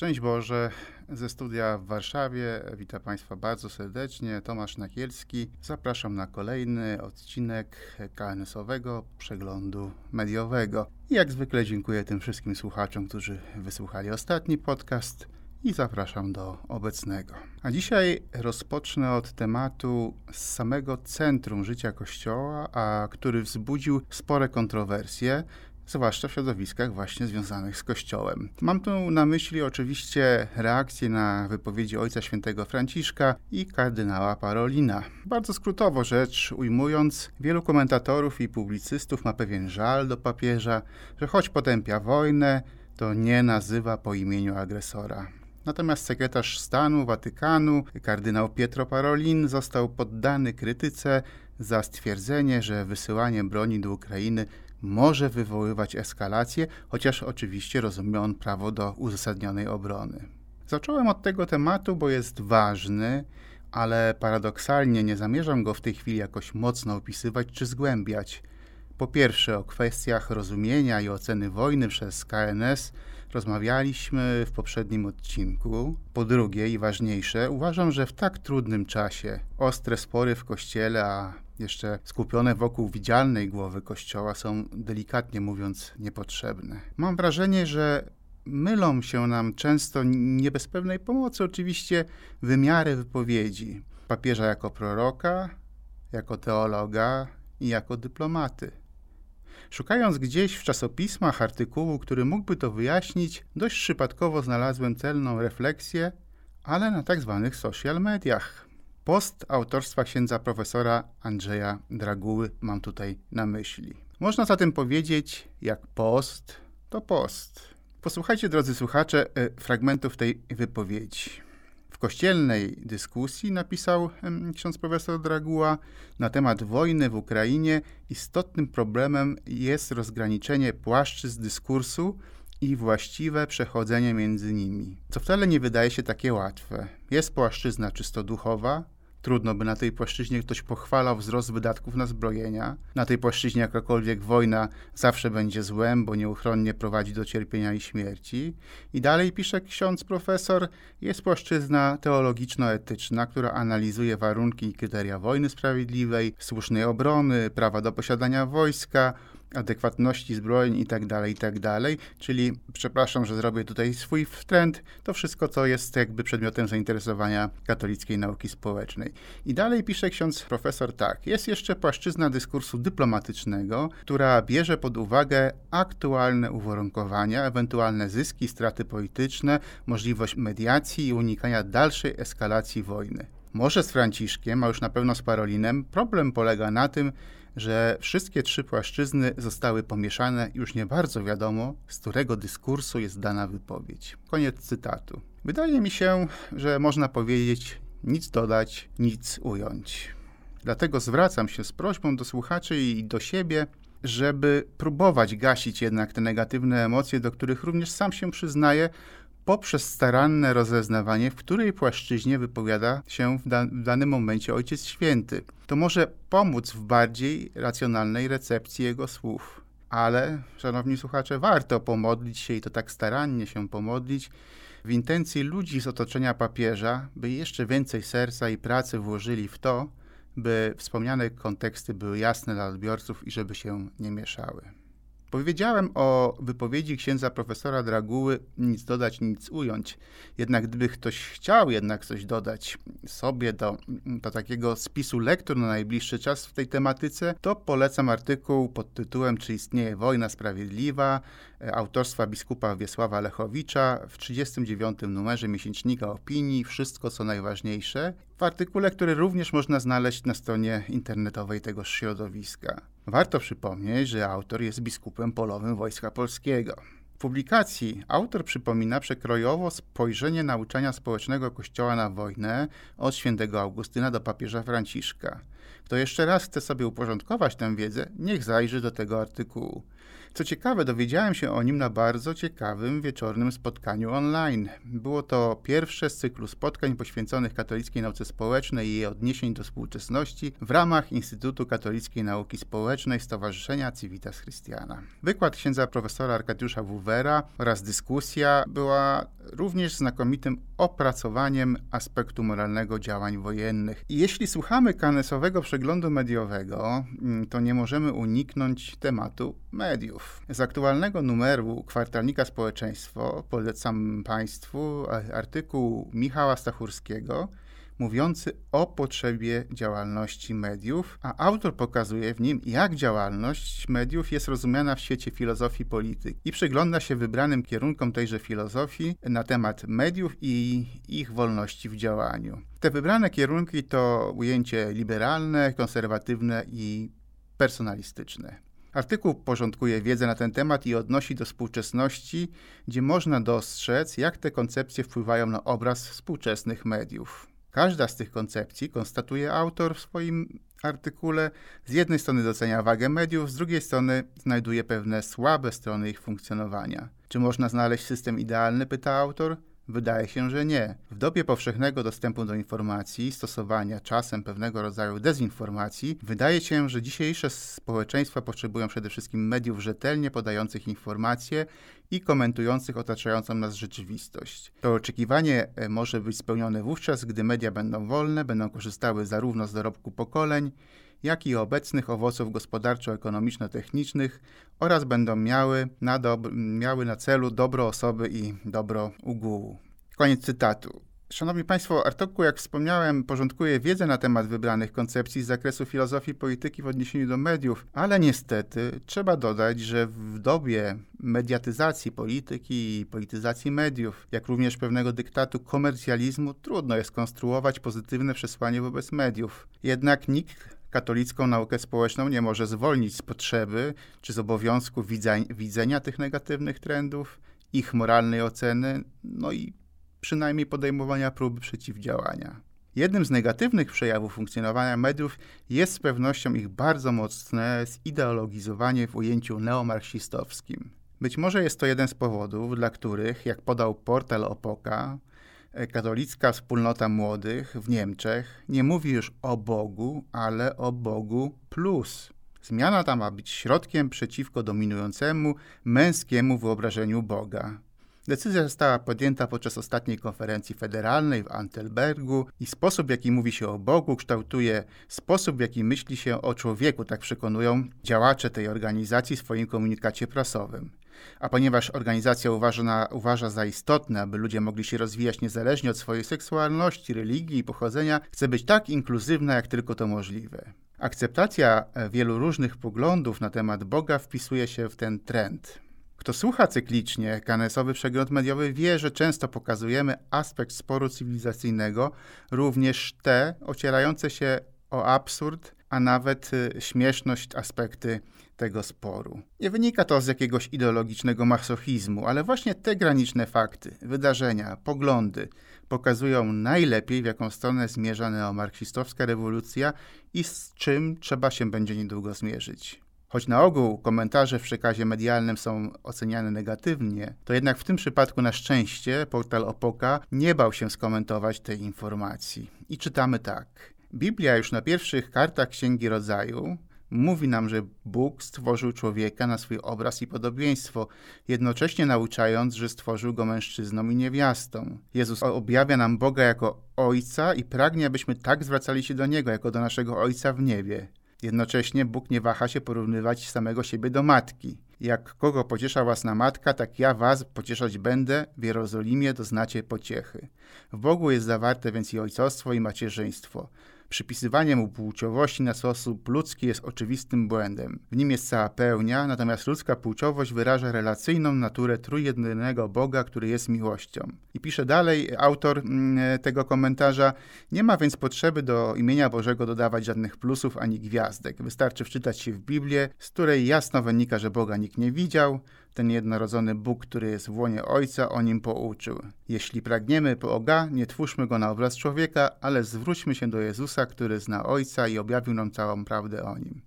Szczęść Boże, ze studia w Warszawie. Witam Państwa bardzo serdecznie. Tomasz Nakielski. Zapraszam na kolejny odcinek KNS-owego przeglądu mediowego. I jak zwykle dziękuję tym wszystkim słuchaczom, którzy wysłuchali ostatni podcast i zapraszam do obecnego. A dzisiaj rozpocznę od tematu z samego centrum życia Kościoła, a który wzbudził spore kontrowersje, zwłaszcza w środowiskach właśnie związanych z Kościołem. Mam tu na myśli oczywiście reakcję na wypowiedzi Ojca Świętego Franciszka i kardynała Parolina. Bardzo skrótowo rzecz ujmując, wielu komentatorów i publicystów ma pewien żal do papieża, że choć potępia wojnę, to nie nazywa po imieniu agresora. Natomiast sekretarz stanu Watykanu, kardynał Pietro Parolin, został poddany krytyce za stwierdzenie, że wysyłanie broni do Ukrainy może wywoływać eskalację, chociaż oczywiście rozumie on prawo do uzasadnionej obrony. Zacząłem od tego tematu, bo jest ważny, ale paradoksalnie nie zamierzam go w tej chwili jakoś mocno opisywać czy zgłębiać. Po pierwsze, o kwestiach rozumienia i oceny wojny przez KNS rozmawialiśmy w poprzednim odcinku. Po drugie i ważniejsze, uważam, że w tak trudnym czasie ostre spory w kościele, a jeszcze skupione wokół widzialnej głowy Kościoła, są delikatnie mówiąc niepotrzebne. Mam wrażenie, że mylą się nam często, nie bez pewnej pomocy oczywiście, wymiary wypowiedzi papieża jako proroka, jako teologa i jako dyplomaty. Szukając gdzieś w czasopismach artykułu, który mógłby to wyjaśnić, dość przypadkowo znalazłem celną refleksję, ale na tak zwanych social mediach. Post autorstwa księdza profesora Andrzeja Draguły mam tutaj na myśli. Można zatem powiedzieć, jak post, to post. Posłuchajcie, drodzy słuchacze, e, fragmentów tej wypowiedzi. Kościelnej dyskusji napisał ksiądz profesor Draguła na temat wojny w Ukrainie istotnym problemem jest rozgraniczenie płaszczyzn dyskursu i właściwe przechodzenie między nimi, co wcale nie wydaje się takie łatwe. Jest płaszczyzna czysto duchowa, Trudno by na tej płaszczyźnie ktoś pochwalał wzrost wydatków na zbrojenia. Na tej płaszczyźnie jakakolwiek wojna zawsze będzie złem, bo nieuchronnie prowadzi do cierpienia i śmierci. I dalej pisze ksiądz profesor, jest płaszczyzna teologiczno-etyczna, która analizuje warunki i kryteria wojny sprawiedliwej, słusznej obrony, prawa do posiadania wojska, adekwatności zbrojeń i tak dalej, i tak dalej. Czyli, przepraszam, że zrobię tutaj swój trend, to wszystko, co jest jakby przedmiotem zainteresowania katolickiej nauki społecznej. I dalej pisze ksiądz profesor tak. Jest jeszcze płaszczyzna dyskursu dyplomatycznego, która bierze pod uwagę aktualne uwarunkowania, ewentualne zyski, straty polityczne, możliwość mediacji i unikania dalszej eskalacji wojny. Może z Franciszkiem, a już na pewno z Parolinem, problem polega na tym, że wszystkie trzy płaszczyzny zostały pomieszane, już nie bardzo wiadomo, z którego dyskursu jest dana wypowiedź. Koniec cytatu. Wydaje mi się, że można powiedzieć nic dodać, nic ująć. Dlatego zwracam się z prośbą do słuchaczy i do siebie, żeby próbować gasić jednak te negatywne emocje, do których również sam się przyznaję, poprzez staranne rozeznawanie, w której płaszczyźnie wypowiada się w, da w, danym momencie Ojciec Święty. To może pomóc w bardziej racjonalnej recepcji Jego słów. Ale, szanowni słuchacze, warto pomodlić się i to tak starannie się pomodlić w intencji ludzi z otoczenia papieża, by jeszcze więcej serca i pracy włożyli w to, by wspomniane konteksty były jasne dla odbiorców i żeby się nie mieszały. Powiedziałem o wypowiedzi księdza profesora Draguły nic dodać, nic ująć. Jednak gdyby ktoś chciał jednak coś dodać sobie do, do takiego spisu lektur na najbliższy czas w tej tematyce, to polecam artykuł pod tytułem Czy istnieje wojna sprawiedliwa? autorstwa biskupa Wiesława Lechowicza w 39. numerze miesięcznika opinii Wszystko co najważniejsze, w artykule, który również można znaleźć na stronie internetowej tego środowiska. Warto przypomnieć, że autor jest biskupem polowym Wojska Polskiego. W publikacji autor przypomina przekrojowo spojrzenie nauczania społecznego Kościoła na wojnę od świętego Augustyna do papieża Franciszka. Kto jeszcze raz chce sobie uporządkować tę wiedzę, niech zajrzy do tego artykułu. Co ciekawe, dowiedziałem się o nim na bardzo ciekawym wieczornym spotkaniu online. Było to pierwsze z cyklu spotkań poświęconych katolickiej nauce społecznej i jej odniesień do współczesności w ramach Instytutu Katolickiej Nauki Społecznej Stowarzyszenia Civitas Christiana. Wykład księdza profesora Arkadiusza Wuwera oraz dyskusja była również znakomitym opracowaniem aspektu moralnego działań wojennych. Jeśli słuchamy kanesowego przeglądu mediowego, mm, to nie możemy uniknąć tematu mediów. Z aktualnego numeru kwartalnika Społeczeństwo polecam Państwu artykuł Michała Stachurskiego mówiący o potrzebie działalności mediów, a autor pokazuje w nim, jak działalność mediów jest rozumiana w świecie filozofii polityki i przygląda się wybranym kierunkom tejże filozofii na temat mediów i ich wolności w działaniu. Te wybrane kierunki to ujęcie liberalne, konserwatywne i personalistyczne. Artykuł porządkuje wiedzę na ten temat i odnosi do współczesności, gdzie można dostrzec, jak te koncepcje wpływają na obraz współczesnych mediów. Każda z tych koncepcji, konstatuje autor w swoim artykule, z jednej strony docenia wagę mediów, z drugiej strony znajduje pewne słabe strony ich funkcjonowania. Czy można znaleźć system idealny, pyta autor? Wydaje się, że nie. W dobie powszechnego dostępu do informacji, stosowania czasem pewnego rodzaju dezinformacji, wydaje się, że dzisiejsze społeczeństwa potrzebują przede wszystkim mediów rzetelnie podających informacje i komentujących otaczającą nas rzeczywistość. To oczekiwanie e, może być spełnione wówczas, gdy media będą wolne, będą korzystały zarówno z dorobku pokoleń, jak i obecnych owoców gospodarczo-ekonomiczno-technicznych oraz będą miały na, miały na celu dobro osoby i dobro ogółu. Koniec cytatu. Szanowni Państwo, artykuł, jak wspomniałem, porządkuje wiedzę na temat wybranych koncepcji z zakresu filozofii polityki w odniesieniu do mediów, ale niestety trzeba dodać, że w dobie mediatyzacji polityki i polityzacji mediów, jak również pewnego dyktatu komercjalizmu, trudno jest konstruować pozytywne przesłanie wobec mediów. Jednak nikt katolicką naukę społeczną nie może zwolnić z potrzeby czy z obowiązku widzenia tych negatywnych trendów, ich moralnej oceny, no i przynajmniej podejmowania próby przeciwdziałania. Jednym z negatywnych przejawów funkcjonowania mediów jest z pewnością ich bardzo mocne zideologizowanie w ujęciu neomarksistowskim. Być może jest to jeden z powodów, dla których, jak podał portal Opoka, katolicka wspólnota młodych w Niemczech nie mówi już o Bogu, ale o Bogu plus. Zmiana ta ma być środkiem przeciwko dominującemu męskiemu wyobrażeniu Boga. Decyzja została podjęta podczas ostatniej konferencji federalnej w Antelbergu i sposób, w jaki mówi się o Bogu, kształtuje sposób, w jaki myśli się o człowieku, tak przekonują działacze tej organizacji w swoim komunikacie prasowym. A ponieważ organizacja uważa, uważa za istotne, aby ludzie mogli się rozwijać niezależnie od swojej seksualności, religii i pochodzenia, chce być tak inkluzywna, jak tylko to możliwe. Akceptacja e, wielu różnych poglądów na temat Boga wpisuje się w ten trend. Kto słucha cyklicznie kanesowy przegląd mediowy wie, że często pokazujemy aspekt sporu cywilizacyjnego, również te ocierające się o absurd, a nawet y, śmieszność aspekty tego sporu. Nie wynika to z jakiegoś ideologicznego masochizmu, ale właśnie te graniczne fakty, wydarzenia, poglądy pokazują najlepiej, w jaką stronę zmierza neomarksistowska rewolucja i z czym trzeba się będzie niedługo zmierzyć. Choć na ogół komentarze w przekazie medialnym są oceniane negatywnie, to jednak w tym przypadku na szczęście portal Opoka nie bał się skomentować tej informacji. I czytamy tak. Biblia już na pierwszych kartach Księgi Rodzaju mówi nam, że Bóg stworzył człowieka na swój obraz i podobieństwo, jednocześnie nauczając, że stworzył go mężczyzną i niewiastą. Jezus objawia nam Boga jako Ojca i pragnie, abyśmy tak zwracali się do Niego, jako do naszego Ojca w niebie. Jednocześnie Bóg nie waha się porównywać samego siebie do matki. Jak kogo pociesza własna matka, tak ja was pocieszać będę, w Jerozolimie doznacie pociechy. W Bogu jest zawarte więc i ojcostwo, i macierzyństwo. Przypisywanie mu płciowości na sposób ludzki jest oczywistym błędem. W nim jest cała pełnia, natomiast ludzka płciowość wyraża relacyjną naturę trójjednego Boga, który jest miłością. I pisze dalej autor mm, tego komentarza: Nie ma więc potrzeby do imienia Bożego dodawać żadnych plusów ani gwiazdek. Wystarczy wczytać się w Biblię, z której jasno wynika, że Boga nikt nie widział, ten jednorodzony Bóg, który jest w łonie Ojca, o nim pouczył. Jeśli pragniemy Boga, nie twórzmy go na obraz człowieka, ale zwróćmy się do Jezusa, który zna Ojca i objawił nam całą prawdę o nim.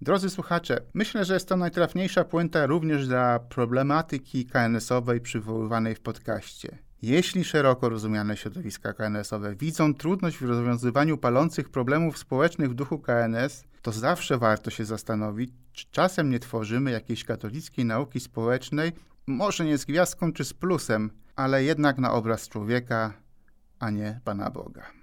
Drodzy słuchacze, myślę, że jest to najtrafniejsza puenta również dla problematyki KNS-owej przywoływanej w podcaście. Jeśli szeroko rozumiane środowiska KNS-owe widzą trudność w rozwiązywaniu palących problemów społecznych w duchu KNS, to zawsze warto się zastanowić, czy czasem nie tworzymy jakiejś katolickiej nauki społecznej, może nie z gwiazdką czy z plusem, ale jednak na obraz człowieka, a nie Pana Boga.